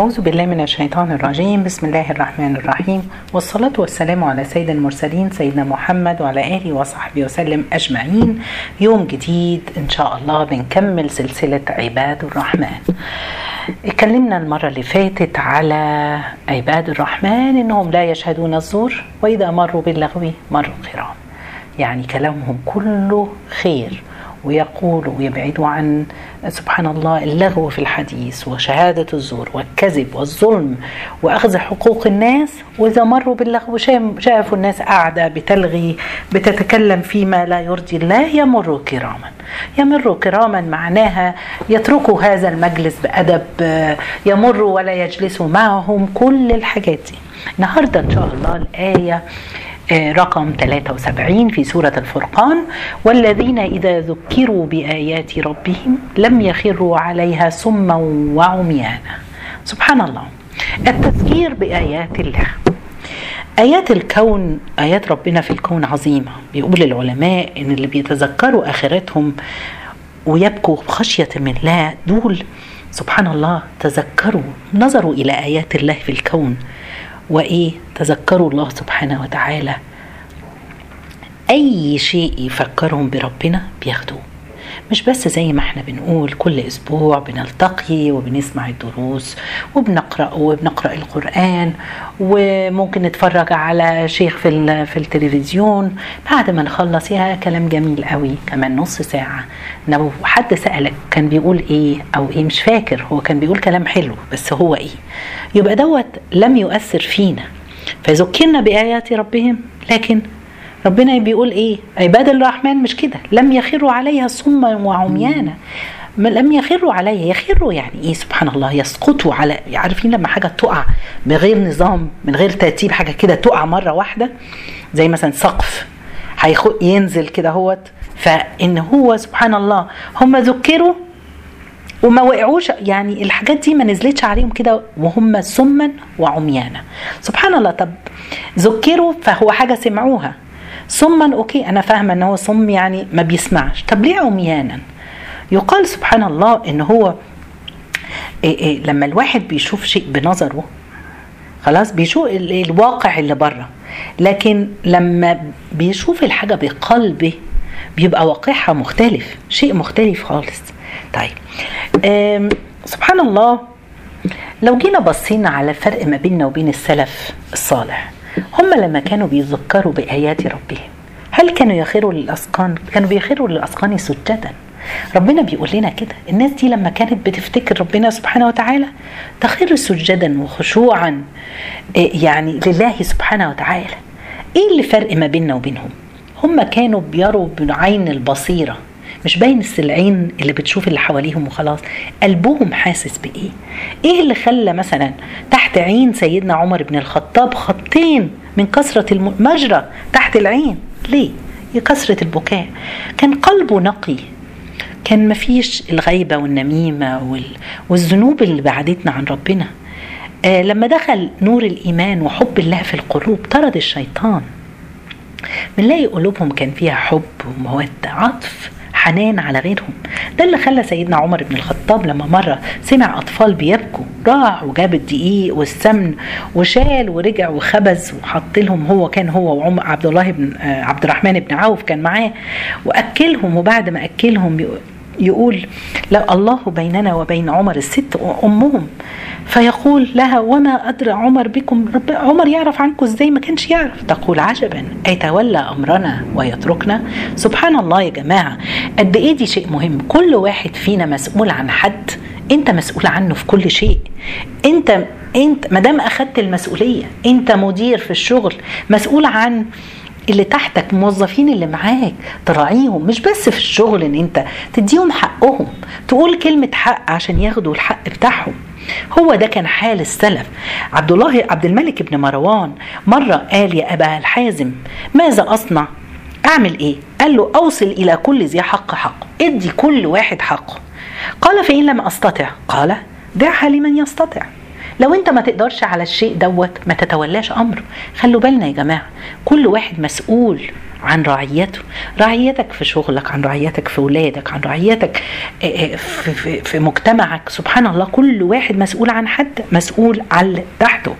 أعوذ بالله من الشيطان الرجيم. بسم الله الرحمن الرحيم. والصلاة والسلام على سيد المرسلين سيدنا محمد وعلى آله وصحبه وسلم أجمعين. يوم جديد إن شاء الله بنكمل سلسلة عباد الرحمن. اتكلمنا المرة اللي فاتت على عباد الرحمن إنهم لا يشهدون الزور وإذا مروا باللغو مروا كرام يعني كلامهم كله خير. ويقولوا ويبعدوا عن سبحان الله اللغو في الحديث وشهادة الزور والكذب والظلم وأخذ حقوق الناس وإذا مروا باللغو شافوا الناس قاعدة بتلغي بتتكلم فيما لا يرضي الله يمروا كراما. يمروا كراما معناها يتركوا هذا المجلس بأدب يمروا ولا يجلسوا معهم كل الحاجات دي. النهاردة إن شاء الله الآية رقم 73 في سورة الفرقان والذين إذا ذكروا بآيات ربهم لم يخروا عليها صما وعميانا. سبحان الله. التذكير بآيات الله. آيات الكون آيات ربنا في الكون عظيمة. بيقول العلماء إن اللي بيتذكروا آخرتهم ويبكوا خشية من الله دول سبحان الله تذكروا نظروا إلى آيات الله في الكون. وإيه؟ تذكروا الله سبحانه وتعالى. أي شيء يفكرهم بربنا بياخدوه. مش بس زي ما إحنا بنقول كل أسبوع بنلتقي وبنسمع الدروس وبنقرأ وبنقرأ القرآن وممكن نتفرج على شيخ في في التلفزيون. بعد ما نخلص يا كلام جميل قوي. كمان نص ساعة. لو حد سألك كان بيقول إيه أو إيه مش فاكر. هو كان بيقول كلام حلو بس هو إيه؟ يبقى دوت لم يؤثر فينا. فذكرنا بآيات ربهم لكن ربنا بيقول إيه؟ عباد الرحمن مش كده. لم يخروا عليها صما وعميانا. لم يخروا عليها يخروا يعني إيه؟ سبحان الله يسقطوا على عارفين لما حاجة تقع بغير نظام من غير ترتيب حاجة كده تقع مرة واحدة زي مثلا سقف ينزل كده هوت. فإن هو سبحان الله هم ذكروا وما وقعوش يعني الحاجات دي ما نزلتش عليهم كده وهم سما وعميانا. سبحان الله طب ذكروا فهو حاجة سمعوها. صما أوكي أنا فاهمة إن هو صم يعني ما بيسمعش. طب ليه عميانا؟ يقال سبحان الله إن هو إيه إيه لما الواحد بيشوف شيء بنظره خلاص بيشوف الواقع اللي بره. لكن لما بيشوف الحاجة بقلبه بيبقى واقعها مختلف شيء مختلف خالص. طيب سبحان الله لو جينا بصينا على الفرق ما بيننا وبين السلف الصالح هم لما كانوا بيذكروا بآيات ربهم هل كانوا يخروا للأسقان؟ كانوا بيخروا للأسقان سجدا. ربنا بيقول لنا كده. الناس دي لما كانت بتفتكر ربنا سبحانه وتعالى تخر سجدا وخشوعا يعني لله سبحانه وتعالى. إيه اللي فرق ما بيننا وبينهم؟ هم كانوا بيروا بعين البصيرة. مش باين السلعين اللي بتشوف اللي حواليهم وخلاص. قلبهم حاسس بإيه؟ إيه اللي خلى مثلا تحت عين سيدنا عمر بن الخطاب خطين من كثرة المجرى تحت العين؟ ليه؟ كثرة البكاء. كان قلبه نقي. كان مفيش الغيبة والنميمة والذنوب اللي بعدتنا عن ربنا. آه لما دخل نور الإيمان وحب الله في القلوب طرد الشيطان. بنلاقي قلوبهم كان فيها حب ومودة عطف. حنان على غيرهم. ده اللي خلى سيدنا عمر بن الخطاب لما مرة سمع أطفال بيبكوا راح وجاب الدقيق والسمن وشال ورجع وخبز وحط لهم هو كان هو وعمر عبد الله بن عبد الرحمن بن عوف كان معاه وأكلهم وبعد ما أكلهم يقول لا الله بيننا وبين عمر الست أمهم فيقول لها وما أدرى عمر بكم رب عمر يعرف عنكم إزاي؟ ما كانش يعرف. تقول عجبا أيتولى أمرنا ويتركنا. سبحان الله يا جماعة قد إيه دي شيء مهم؟ كل واحد فينا مسؤول عن حد أنت مسؤول عنه في كل شيء. أنت أنت ما دام أخدت المسؤولية أنت مدير في الشغل مسؤول عن اللي تحتك موظفين اللي معاك تراعيهم مش بس في الشغل إن أنت تديهم حقهم تقول كلمة حق عشان ياخدوا الحق بتاعهم. هو ده كان حال السلف. عبد الله عبد الملك بن مروان مرة قال يا أبا الحازم ماذا أصنع؟ أعمل إيه؟ قال له أوصل إلى كل ذي حق حق ادي كل واحد حقه. قال فإن لم أستطع. قال دعها لمن يستطع. لو انت ما تقدرش على الشيء دوت ما تتولاش أمره. خلوا بالنا يا جماعة كل واحد مسؤول عن رعيته. رعيتك في شغلك عن رعيتك في ولادك عن رعيتك في, في, في مجتمعك. سبحان الله كل واحد مسؤول عن حد مسؤول عن تحته.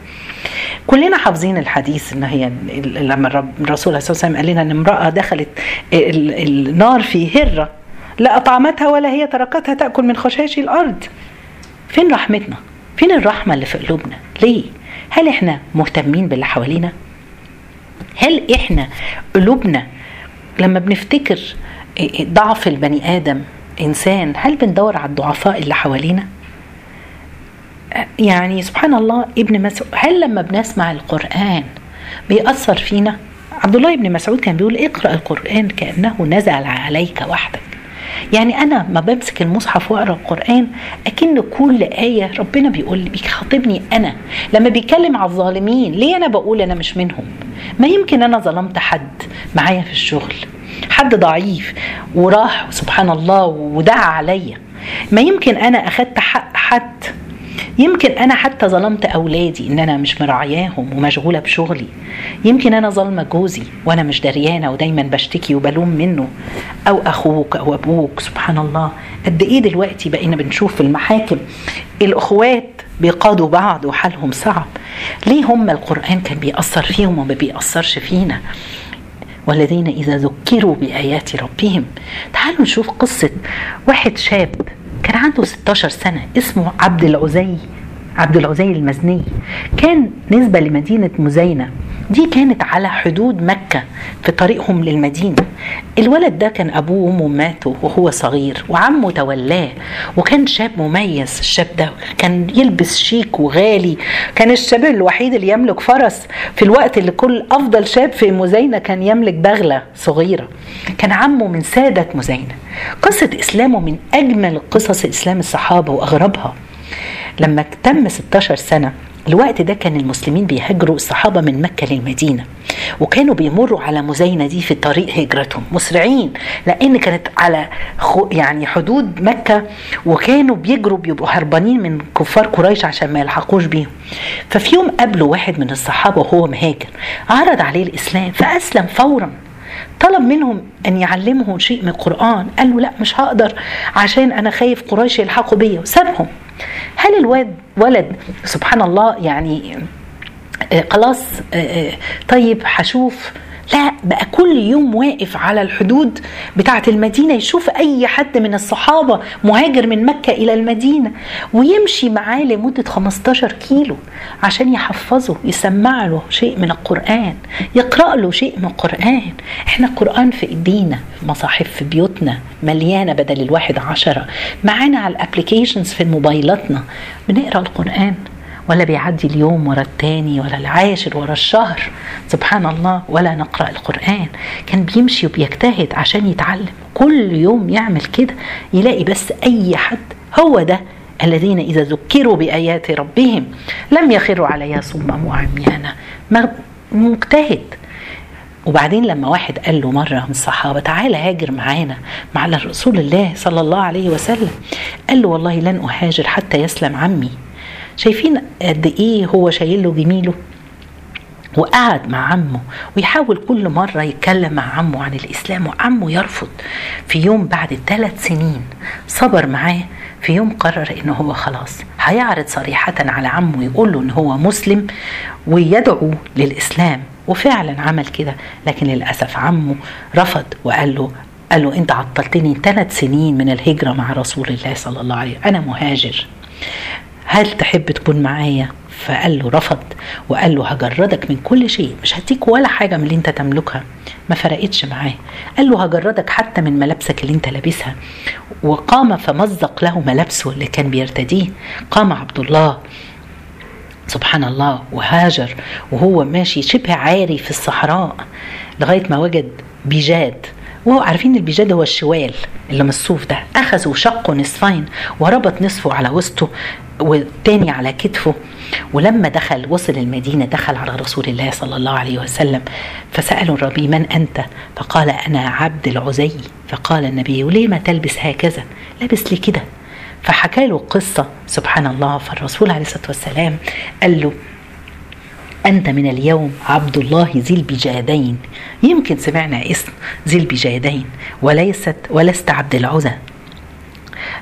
كلنا حافظين الحديث إن هي لما الرسول صلى الله عليه وسلم قال لنا إن امرأة دخلت النار في هرة لا أطعمتها ولا هي تركتها تأكل من خشاش الأرض. فين رحمتنا؟ فين الرحمة اللي في قلوبنا؟ ليه؟ هل إحنا مهتمين باللي حوالينا؟ هل إحنا قلوبنا لما بنفتكر ضعف البني آدم إنسان هل بندور على الضعفاء اللي حوالينا؟ يعني سبحان الله ابن مسعود هل لما بنسمع القرآن بيأثر فينا؟ عبد الله بن مسعود كان بيقول اقرأ القرآن كأنه نزل عليك وحدك. يعني أنا ما بمسك المصحف وأقرأ القرآن أكن كل آية ربنا بيقول لي بيخاطبني أنا. لما بيتكلم على الظالمين ليه أنا بقول أنا مش منهم؟ ما يمكن أنا ظلمت حد معايا في الشغل حد ضعيف وراح سبحان الله ودعا عليا. ما يمكن أنا أخدت حق حد يمكن أنا حتى ظلمت أولادي إن أنا مش مراعياهم ومشغولة بشغلي. يمكن أنا ظالمه جوزي وأنا مش دريانة ودايما بشتكي وبلوم منه. أو أخوك أو أبوك سبحان الله. قد إيه دلوقتي بقينا بنشوف في المحاكم الأخوات بيقادوا بعض وحالهم صعب. ليه هم القرآن كان بيأثر فيهم وما بيأثرش فينا؟ والذين إذا ذكروا بآيات ربهم تعالوا نشوف قصة واحد شاب كان عنده 16 سنة اسمه عبد العزي عبد العزي المزني. كان نسبة لمدينة مزينة. دي كانت على حدود مكة في طريقهم للمدينة. الولد ده كان أبوه وأمه ماتوا وهو صغير وعمه تولاه وكان شاب مميز. الشاب ده كان يلبس شيك وغالي كان الشاب الوحيد اللي يملك فرس. في الوقت اللي كل أفضل شاب في مزينة كان يملك بغلة صغيرة. كان عمه من سادة مزينة. قصة إسلامه من أجمل قصص إسلام الصحابة وأغربها. لما تم 16 سنة الوقت ده كان المسلمين بيهاجروا الصحابة من مكة للمدينة وكانوا بيمروا على مزينة دي في طريق هجرتهم مسرعين لأن كانت على يعني حدود مكة وكانوا بيجروا بيبقوا هربانين من كفار قريش عشان ما يلحقوش بيهم. ففي يوم قابلوا واحد من الصحابة وهو مهاجر عرض عليه الإسلام فأسلم فورا. طلب منهم أن يعلمه شيء من القرآن قال له لا مش هقدر عشان أنا خايف قريش يلحقوا بيا وسابهم. هل الواد ولد سبحان الله يعني خلاص طيب هشوف لا بقى كل يوم واقف على الحدود بتاعة المدينة يشوف أي حد من الصحابة مهاجر من مكة إلى المدينة ويمشي معاه لمدة 15 كيلو عشان يحفظه يسمع له شيء من القرآن يقرأ له شيء من القرآن. إحنا القرآن في إيدينا مصاحف في بيوتنا مليانة بدل الواحد عشرة. معانا على الابليكيشنز في موبايلاتنا بنقرأ القرآن. ولا بيعدي اليوم ورا التاني ولا العاشر ورا الشهر. سبحان الله ولا نقرأ القرآن. كان بيمشي وبيجتهد عشان يتعلم. كل يوم يعمل كده يلاقي بس أي حد هو ده الذين إذا ذكروا بآيات ربهم لم يخروا عليها صما وعميانا مجتهد. وبعدين لما واحد قال له مرة من الصحابة تعالى هاجر معانا مع رسول الله صلى الله عليه وسلم. قال له والله لن أهاجر حتى يسلم عمي. شايفين قد إيه هو شايل له جميله؟ وقعد مع عمه ويحاول كل مرة يتكلم مع عمه عن الإسلام وعمه يرفض. في يوم بعد ثلاث سنين صبر معاه في يوم قرر إنه هو خلاص هيعرض صريحة على عمه يقول له إن هو مسلم ويدعو للإسلام. وفعلا عمل كده لكن للأسف عمه رفض وقال له قال له أنت عطلتني ثلاث سنين من الهجرة مع رسول الله صلى الله عليه وسلم. أنا مهاجر. هل تحب تكون معايا؟ فقال له رفض. وقال له هجردك من كل شيء. مش هديك ولا حاجة من اللي انت تملكها. ما فرقتش معاه. قال له هجردك حتى من ملابسك اللي انت لابسها. وقام فمزق له ملابسه اللي كان بيرتديه. قام عبد الله. سبحان الله. وهاجر. وهو ماشي شبه عاري في الصحراء. لغاية ما وجد بيجاد. وهو عارفين البيجاد هو الشوال اللي من الصوف ده. أخذوا شقه نصفين وربط نصفه على وسطه والتاني على كتفه. ولما دخل وصل المدينة دخل على رسول الله صلى الله عليه وسلم. فسألوا الربي من أنت؟ فقال أنا عبد العزي. فقال النبي ليه ما تلبس هكذا؟ لابس لي كده. فحكى له قصة سبحان الله. فالرسول عليه الصلاة والسلام قال له أنت من اليوم عبد الله ذي البجادين. يمكن سمعنا اسم ذي البجادين وليست ولست عبد العزى.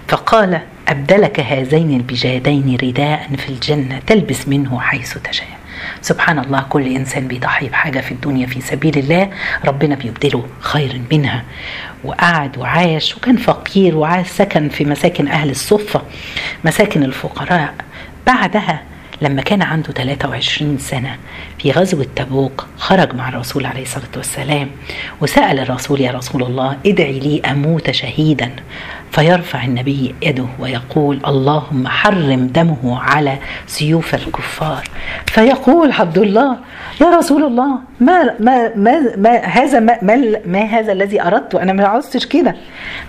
فقال أبدلك هذين البجادين رداء في الجنة تلبس منه حيث تشاء. سبحان الله كل إنسان بيضحي بحاجة في الدنيا في سبيل الله ربنا بيبدله خير منها. وقعد وعاش وكان فقير وعاش سكن في مساكن أهل الصفة مساكن الفقراء. بعدها لما كان عنده 23 سنة في غزوة تبوك خرج مع الرسول عليه الصلاة والسلام وسأل الرسول يا رسول الله ادعي لي أموت شهيدا. فيرفع النبي يده ويقول اللهم حرم دمه على سيوف الكفار. فيقول عبد الله يا رسول الله ما ما ما, ما هذا ما, ما, ما هذا الذي أردت؟ أنا ما عدتش كده.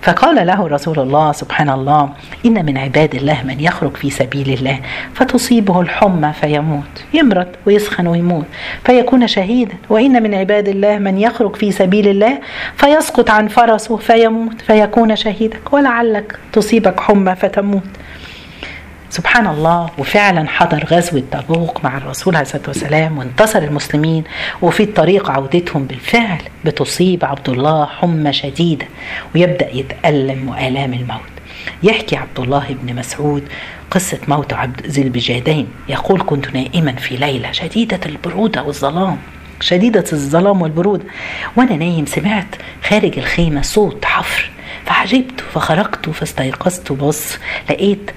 فقال له رسول الله سبحان الله إن من عباد الله من يخرج في سبيل الله فتصيبه الحمى فيموت يمرض ويسخن ويموت فيكون شهيدا. وإن من عباد الله من يخرج في سبيل الله فيسقط عن فرسه فيموت فيكون شهيدا. ولعلك تصيبك حمى فتموت. سبحان الله وفعلا حضر غزوة تبوك مع الرسول عليه الصلاة والسلام وانتصر المسلمين وفي الطريق عودتهم بالفعل بتصيب عبد الله حمى شديدة ويبدأ يتألم وآلام الموت. يحكي عبد الله بن مسعود قصة موت عبد ذي البجادين. يقول كنت نائما في ليلة شديدة البرودة والظلام شديدة الظلام والبرودة وأنا نايم سمعت خارج الخيمة صوت حفر فعجبت فخرجت فاستيقظت بص لقيت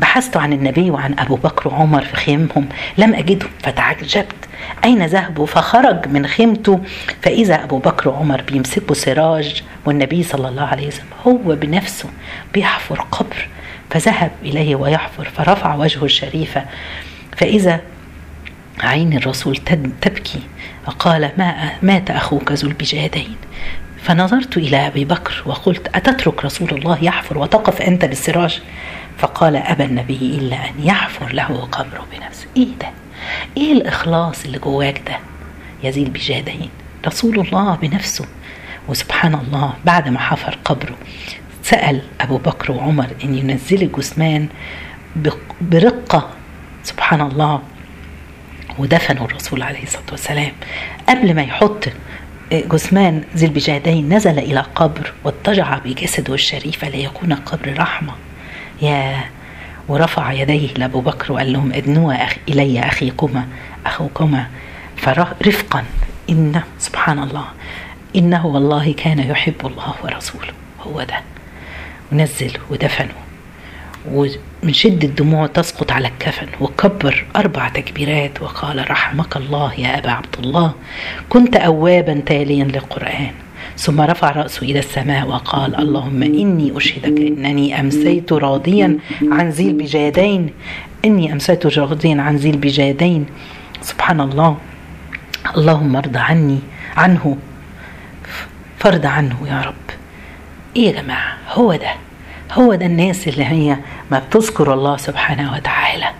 بحثت عن النبي وعن أبو بكر وعمر في خيمهم لم أجدهم فتعجبت. أين ذهبوا فخرج من خيمته. فإذا أبو بكر وعمر بيمسكوا سراج والنبي صلى الله عليه وسلم هو بنفسه بيحفر قبر فذهب إليه ويحفر فرفع وجهه الشريفة. فإذا عين الرسول تبكي وقال ما مات أخوك ذو البجادين. فنظرت إلى أبي بكر وقلت أتترك رسول الله يحفر وتقف أنت بالسراج؟ فقال أبى النبي إلا أن يحفر له قبره بنفسه. إيه ده؟ إيه الإخلاص اللي جواك ده يا ذي البجادين رسول الله بنفسه. وسبحان الله بعد ما حفر قبره سأل أبو بكر وعمر أن ينزل الجثمان برقة. سبحان الله. ودفنوا الرسول عليه الصلاة والسلام. قبل ما يحط جثمان ذي البجادين نزل إلى قبر واضطجع بجسده الشريف ليكون قبر رحمة. يا ورفع يديه لأبو بكر وقال لهم ادنوا أخ إلي أخيكما أخوكما فرفقا إن سبحان الله. إنه والله كان يحب الله ورسوله. هو ده. ونزل ودفنه. ومن شدة دموع تسقط على الكفن وكبر أربع تكبيرات وقال رحمك الله يا أبا عبد الله كنت أوابا تاليا للقرآن ثم رفع رأسه إلى السماء وقال اللهم إني أشهدك إنني أمسيت راضيا عن ذي البجادين إني أمسيت راضيا عن ذي البجادين. سبحان الله. اللهم ارضى عني عنه فرض عنه يا رب. إيه يا جماعة؟ هو ده. هو ده الناس اللي هي ما بتذكر الله سبحانه وتعالى.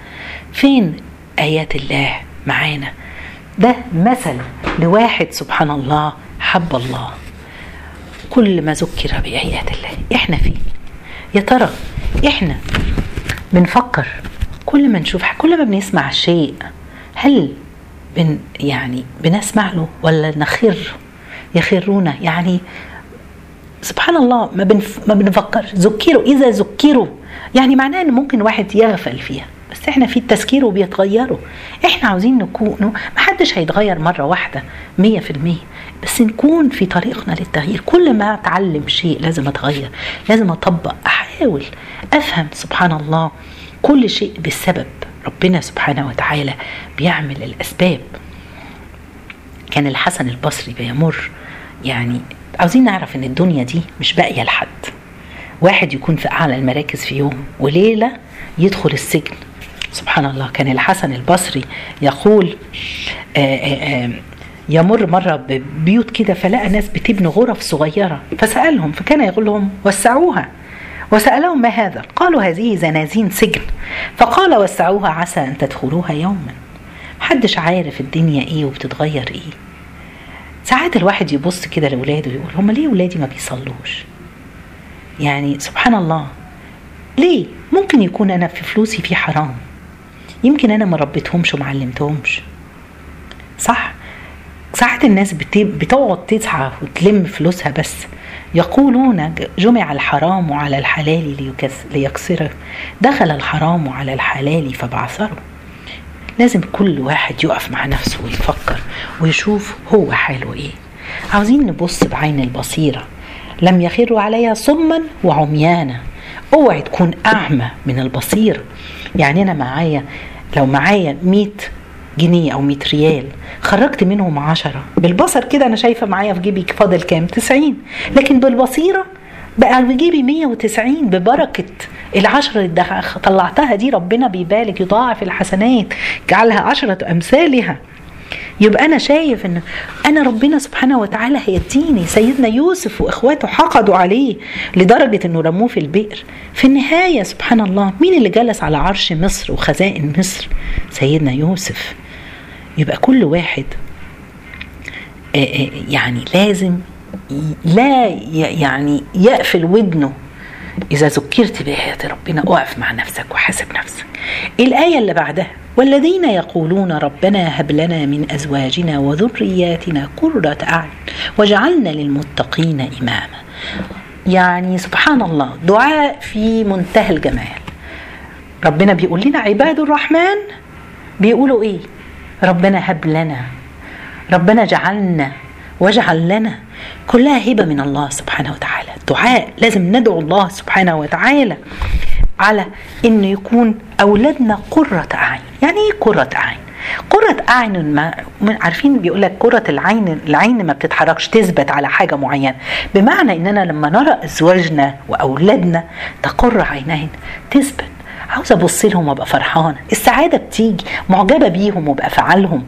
فين آيات الله معانا؟ ده مثل لواحد سبحان الله حب الله. كل ما ذكر بآيات الله إحنا فين؟ يا ترى إحنا بنفكر؟ كل ما نشوف كل ما بنسمع شيء هل بن يعني بنسمع له ولا نخر؟ يخرون يعني سبحان الله ما بنف ما بنفكر ذكروا إذا ذكروا يعني معناه إن ممكن واحد يغفل فيها بس إحنا في التذكير وبيتغيروا. إحنا عاوزين نكون ما حدش هيتغير مرة واحدة مية في المية. بس نكون في طريقنا للتغيير. كل ما أتعلم شيء لازم أتغير لازم أطبق أحاول أفهم. سبحان الله كل شيء بالسبب. ربنا سبحانه وتعالى بيعمل الأسباب. كان الحسن البصري بيمر يعني عاوزين نعرف إن الدنيا دي مش باقية لحد. واحد يكون في أعلى المراكز في يوم وليلة يدخل السجن. سبحان الله. كان الحسن البصري يقول آآ آآ يمر مرة ببيوت كده فلقى ناس بتبني غرف صغيرة. فسألهم فكان يقول لهم وسعوها. وسألهم ما هذا؟ قالوا هذه زنازين سجن. فقال وسعوها. عسى أن تدخلوها يوما. محدش عارف الدنيا إيه وبتتغير إيه. ساعات الواحد يبص كده لاولاده ويقول هم ليه ولادي ما بيصلوش؟ يعني سبحان الله. ليه؟ ممكن يكون أنا في فلوسي في حرام. يمكن أنا ما ربيتهمش وما علمتهمش. صح؟ ساعات الناس بتقعد تسعى وتلم فلوسها بس. يقولون جمع الحرام على الحلال ليكسره. دخل الحرام على الحلال فبعثره. لازم كل واحد يقف مع نفسه ويفكر ويشوف هو حاله إيه. عاوزين نبص بعين البصيرة. لم يخروا عليها صما وعميانا. أوعي تكون أعمى من البصيره يعني أنا معايا لو معايا 100 جنيه أو 100 ريال خرجت منهم 10 بالبصر كده أنا شايفة معايا في جيبي فاضل كام؟ 90 لكن بالبصيرة بقى في جيبي 190 ببركة العشرة اللي طلعتها دي ربنا بيبارك يضاعف الحسنات جعلها عشرة أمثالها. يبقى أنا شايف إن أنا ربنا سبحانه وتعالى هيديني سيدنا يوسف وإخواته حقدوا عليه لدرجة إنه رموه في البئر. في النهاية سبحان الله مين اللي جلس على عرش مصر وخزائن مصر؟ سيدنا يوسف. يبقى كل واحد يعني لازم لا يعني يقفل ودنه. إذا ذكرت بآيات ربنا أقف مع نفسك وحاسب نفسك. الآية اللي بعدها والذين يقولون ربنا هب لنا من أزواجنا وذرياتنا قرة أعين وجعلنا للمتقين إماما. يعني سبحان الله دعاء في منتهى الجمال. ربنا بيقول لنا عباد الرحمن بيقولوا إيه؟ ربنا هب لنا. ربنا جعلنا واجعل لنا. كلها هبة من الله سبحانه وتعالى. دعاء لازم ندعو الله سبحانه وتعالى على ان يكون أولادنا قرة أعين. يعني إيه قرة أعين؟ قرة أعين ما عارفين بيقول لك قرة العين العين ما بتتحركش تثبت على حاجة معينة. بمعنى إننا لما نرى أزواجنا وأولادنا تقر عينين تثبت. عاوزة أبص لهم وأبقى فرحانة السعادة بتيجي معجبة بيهم وأبقى فعلهم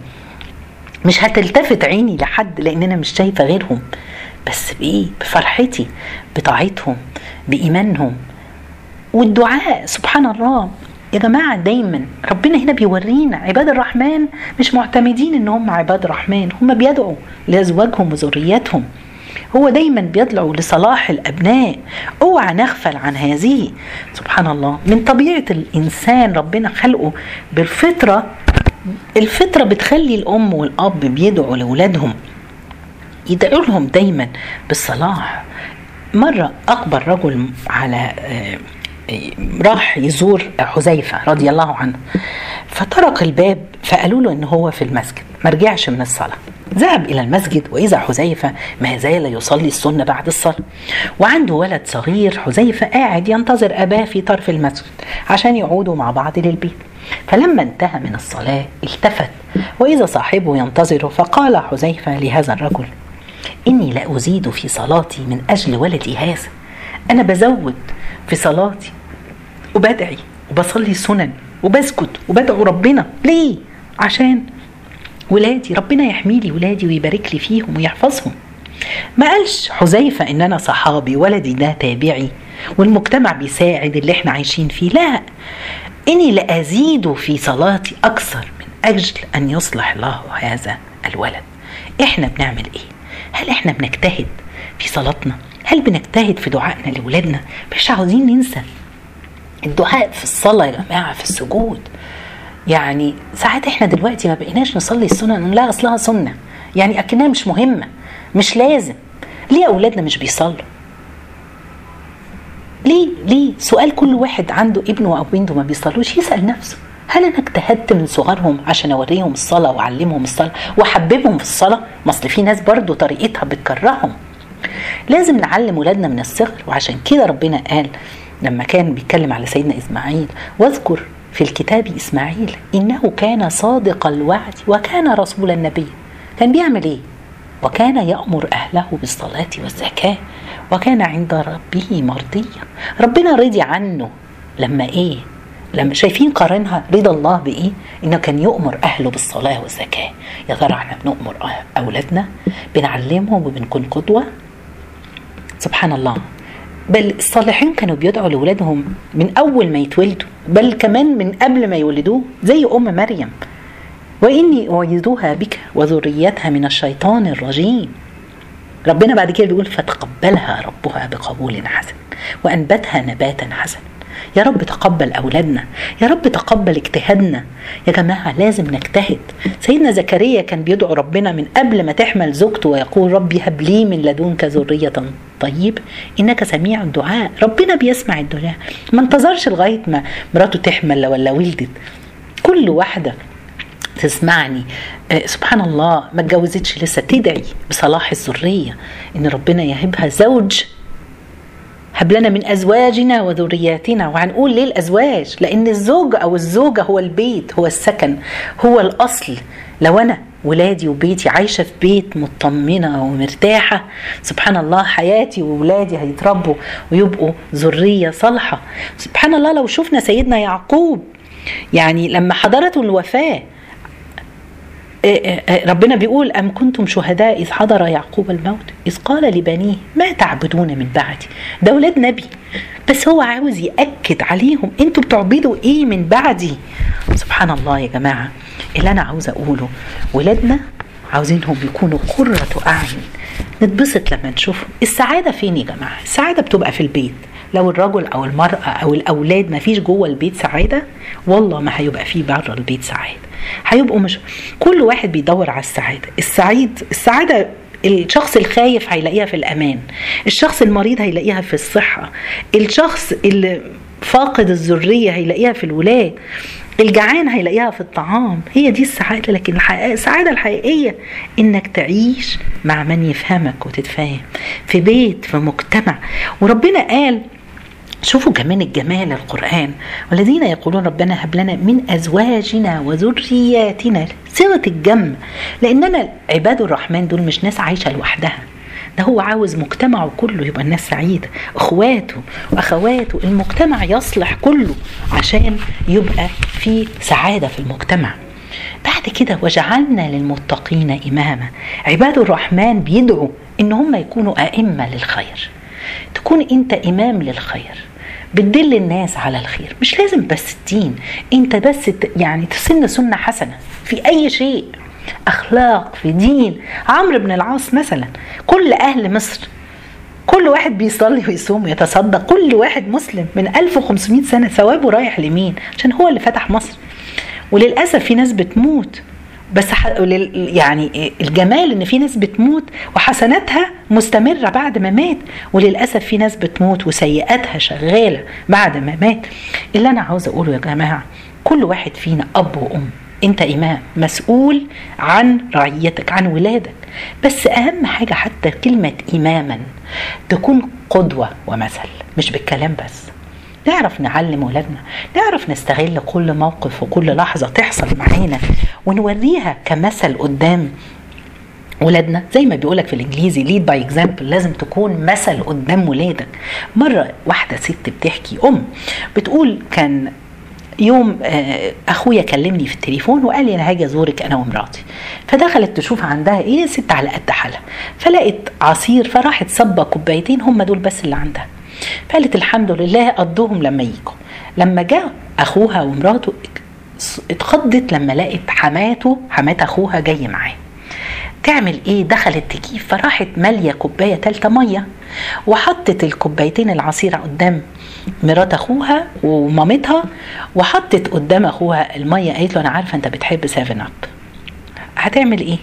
مش هتلتفت عيني لحد لأن أنا مش شايفة غيرهم. بس بإيه؟ بفرحتي بطاعتهم بإيمانهم. والدعاء سبحان الله. يا جماعة دايما ربنا هنا بيورينا عباد الرحمن مش معتمدين إن هم عباد الرحمن هم بيدعوا لأزواجهم وذرياتهم. هو دايما بيدعو لصلاح الأبناء. أوعى نغفل عن هذه. سبحان الله. من طبيعة الإنسان ربنا خلقه بالفطرة الفطرة بتخلي الأم والأب بيدعوا لأولادهم يدعوا لهم دايما بالصلاح. مرة أكبر رجل على راح يزور حذيفة رضي الله عنه. فطرق الباب فقالوا له إن هو في المسجد ما رجعش من الصلاة. ذهب إلى المسجد وإذا حذيفة ما زال يصلي السنة بعد الصلاة. وعنده ولد صغير حذيفة قاعد ينتظر أباه في طرف المسجد عشان يعودوا مع بعض للبيت. فلما انتهى من الصلاة التفت وإذا صاحبه ينتظره فقال حذيفة لهذا الرجل إني لا أزيد في صلاتي من أجل ولدي هذا أنا بزود في صلاتي وبدعي وبصلي سنن وبسكت وبدعو ربنا. ليه؟ عشان ولادي ربنا يحمي لي ولادي ويبارك لي فيهم ويحفظهم. ما قالش حذيفة إن أنا صحابي ولدي ده تابعي والمجتمع بيساعد اللي إحنا عايشين فيه. لا إني لأزيد في صلاتي أكثر من أجل أن يصلح الله هذا الولد. إحنا بنعمل إيه؟ هل إحنا بنجتهد في صلاتنا؟ هل بنجتهد في دعائنا لاولادنا مش عاوزين ننسى. الدعاء في الصلاة يا جماعة في السجود. يعني ساعات إحنا دلوقتي ما بقيناش نصلي السنة لا اصلها سنة. يعني أكنها مش مهمة مش لازم. ليه أولادنا مش بيصلوا؟ ليه ليه؟ سؤال كل واحد عنده ابنه أو بنته ما بيصلوش يسأل نفسه. هل أنا اجتهدت من صغرهم عشان أوريهم الصلاة وأعلمهم الصلاة وأحببهم في الصلاة؟ ما أصل في ناس برضو طريقتها بتكرههم. لازم نعلم ولادنا من الصغر وعشان كده ربنا قال لما كان بيتكلم على سيدنا إسماعيل واذكر في الكتاب إسماعيل إنه كان صادق الوعد وكان رسول النبي. كان بيعمل إيه؟ وكان يأمر أهله بالصلاة والزكاة وكان عند ربه مرضيا. ربنا رضي عنه لما إيه؟ لما شايفين قارنها رضا الله بإيه؟ إنه كان يؤمر أهله بالصلاة والزكاة. يا ترى إحنا بنؤمر أولادنا؟ بنعلمهم وبنكون قدوة؟ سبحان الله. بل الصالحين كانوا بيدعوا لاولادهم من أول ما يتولدوا بل كمان من قبل ما يولدوه زي أم مريم. وإني أعيذها بك وذريتها من الشيطان الرجيم. ربنا بعد كده بيقول فتقبلها ربها بقبول حسن وأنبتها نباتا حسنا. يا رب تقبل أولادنا يا رب تقبل اجتهادنا. يا جماعة لازم نجتهد. سيدنا زكريا كان بيدعو ربنا من قبل ما تحمل زوجته ويقول ربي هب لي من لدنك ذرية. طيب إنك سميع الدعاء. ربنا بيسمع الدعاء. ما انتظرش لغاية ما مراته تحمل ولا ولدت. كل واحدة تسمعني. آه سبحان الله ما اتجوزتش لسه تدعي بصلاح الذرية إن ربنا يهبها زوج هب لنا من أزواجنا وذرياتنا. وهنقول ليه الازواج لأن الزوج أو الزوجة هو البيت هو السكن هو الأصل. لو أنا ولادي وبيتي عايشة في بيت مطمنة ومرتاحة سبحان الله حياتي وولادي هيتربوا ويبقوا ذرية صالحة. سبحان الله لو شفنا سيدنا يعقوب يعني لما حضرته الوفاة ربنا بيقول أم كنتم شهداء إذ حضر يعقوب الموت؟ إذ قال لبنيه ما تعبدون من بعدي؟ ده ولاد نبي. بس هو عاوز يأكد عليهم أنتوا بتعبدوا إيه من بعدي؟ سبحان الله يا جماعة. اللي أنا عاوز أقوله ولادنا عاوزينهم يكونوا قرة أعين. نتبسط لما نشوفهم. السعادة فين يا جماعة؟ السعادة بتبقى في البيت. لو الرجل أو المرأة أو الأولاد ما فيش جوه البيت سعادة والله ما هيبقى فيه بره البيت سعادة. هيبقوا مش كل واحد بيدور على السعادة. السعيد السعادة الشخص الخايف هيلاقيها في الأمان. الشخص المريض هيلاقيها في الصحة. الشخص اللي فاقد الذرية هيلاقيها في الولاد. الجعان هيلاقيها في الطعام. هي دي السعادة. لكن السعادة الحقيقية إنك تعيش مع من يفهمك وتتفاهم. في بيت في مجتمع. وربنا قال شوفوا كمان الجمال القرآن. والذين يقولون ربنا هب لنا من أزواجنا وذرياتنا صيغة الجم لأننا عباد الرحمن دول مش ناس عايشة لوحدها. ده هو عاوز مجتمعه كله يبقى الناس سعيدة أخواته وأخواته المجتمع يصلح كله عشان يبقى في سعادة في المجتمع. بعد كده وجعلنا للمتقين إماما. عباد الرحمن بيدعوا إن هم يكونوا أئمة للخير. تكون أنت إمام للخير. بتدل الناس على الخير. مش لازم بس الدين. انت بس يعني تسن سنة حسنة. في أي شيء. أخلاق في دين. عمرو بن العاص مثلا. كل أهل مصر. كل واحد بيصلي ويصوم ويتصدق. كل واحد مسلم من 1500 سنة ثوابه رايح لمين؟ عشان هو اللي فتح مصر. وللأسف في ناس بتموت. بس يعني الجمال إن في ناس بتموت وحسناتها مستمرة بعد ما مات وللأسف في ناس بتموت وسيئاتها شغالة بعد ما مات. اللي أنا عاوز أقوله يا جماعة كل واحد فينا أب وأم. أنت إمام مسؤول عن رعيتك عن ولادك. بس أهم حاجة حتى كلمة اماما تكون قدوة ومثل مش بالكلام بس. نعرف نعلم ولادنا نعرف نستغل كل موقف وكل لحظة تحصل معانا ونوريها كمثل قدام ولادنا زي ما بيقولك في الإنجليزي lead by example لازم تكون مثل قدام ولادك مرة واحدة ست بتحكي أم بتقول كان يوم أخويا كلمني في التليفون وقال لي أنا هاجي أزورك أنا ومراتي. فدخلت تشوف عندها إيه ست على قد حالها. فلقت عصير فراحت صبة كوبايتين هم دول بس اللي عندها. فقالت الحمد لله قضوهم لما يجوا. لما جاء أخوها ومراته اتخضت لما لقت حماته حمات أخوها جاي معاه. تعمل إيه؟ دخلت تجيب فراحت مالية كوباية تالتة مية وحطت الكوبايتين العصير قدام مرات أخوها ومامتها وحطت قدام أخوها المية. قالت له أنا عارفة أنت بتحب 7 Up هتعمل إيه؟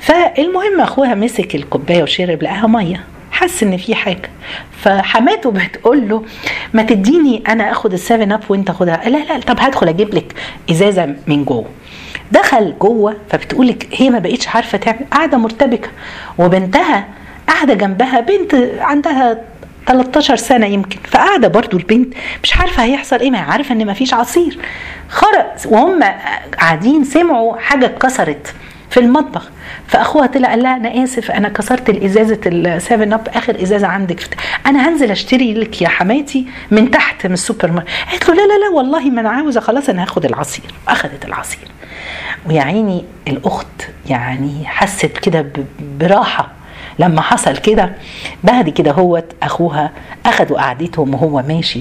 فالمهم أخوها مسك الكوباية وشرب لقاها مية. حس إن في حاجة. فحماته بتقول له ما تديني أنا آخد ال Seven Up وأنت خدها. لا لا طب هدخل أجيب لك إزازة من جوه. دخل جوه فبتقول لك هي ما بقتش عارفة تعمل قاعدة مرتبكة. وبنتها قاعدة جنبها بنت عندها 13 سنة يمكن. فقاعدة برضو البنت مش عارفة هيحصل إيه ما عارفة إن مفيش عصير. خرج وهم قاعدين سمعوا حاجة اتكسرت. في المطبخ. فأخوها طلع قال لها أنا آسف أنا كسرت الإزازة ال Seven Up آخر إزازة عندك. أنا هنزل أشتري لك يا حماتي من تحت من السوبر ماركت قالت له لا لا لا والله ما أنا عاوزة خلاص أنا هاخد العصير. اخذت العصير. ويا عيني الأخت يعني حست كده براحة. لما حصل كده بعد كده هو أخوها أخدوا قعدتهم وهو ماشي.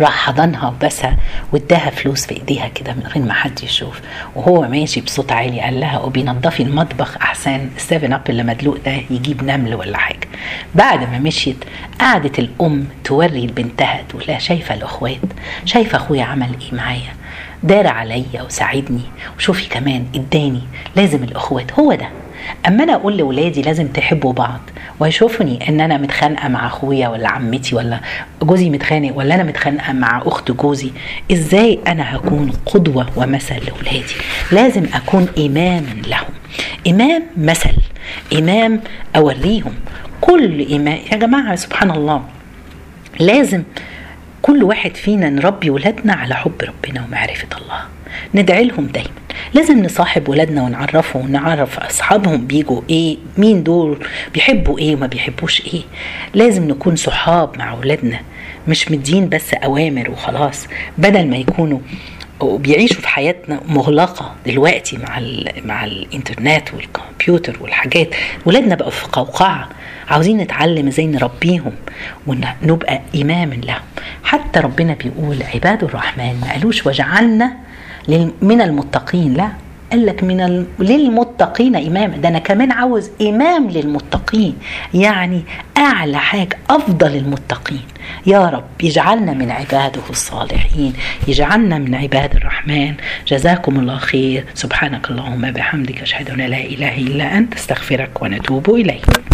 راح حضنها وبسها واداها فلوس في ايديها كده من غير ما حد يشوف. وهو ماشي بصوت عالي قال لها وبينضفي المطبخ أحسن السيفن اب اللي مدلوق ده يجيب نمل ولا حاجة. بعد ما مشيت قعدت الأم توري لبنتها تقول لها شايفة الأخوات؟ شايفة أخويا عمل إيه معايا؟ دار عليا وساعدني. وشوفي كمان اداني. لازم الأخوات. هو ده. أما أنا أقول لاولادي لازم تحبوا بعض. ويشوفني إن أنا متخانقة مع أخويا ولا عمتي ولا جوزي متخانق ولا أنا متخانقة مع أخت جوزي إزاي أنا هكون قدوة ومثل لاولادي لازم أكون إماما لهم. إمام مثل إمام اوريهم كل امام يا جماعة سبحان الله. لازم كل واحد فينا نربي ولادنا على حب ربنا ومعرفة الله. ندعي لهم دايما. لازم نصاحب ولادنا ونعرفهم ونعرف أصحابهم بيجوا إيه مين دول بيحبوا إيه وما بيحبوش إيه. لازم نكون صحاب مع ولادنا مش مدين بس أوامر وخلاص. بدل ما يكونوا وبيعيشوا في حياتنا مغلقة دلوقتي مع مع الإنترنت والكمبيوتر والحاجات ولادنا بقوا في قوقعة. عاوزين نتعلم إزاي نربيهم ونبقى إماما لهم. حتى ربنا بيقول عباد الرحمن ما قالوش وجعلنا من المتقين لا. قال لك من. للمتقين إمام ده أنا كمان عاوز إمام للمتقين. يعني أعلى حاجة أفضل المتقين. يا رب يجعلنا من عباده الصالحين. يجعلنا من عباد الرحمن. جزاكم الله خير. سبحانك اللهم بحمدك أشهد أن لا إله إلا أنت أستغفرك ونتوب إليك.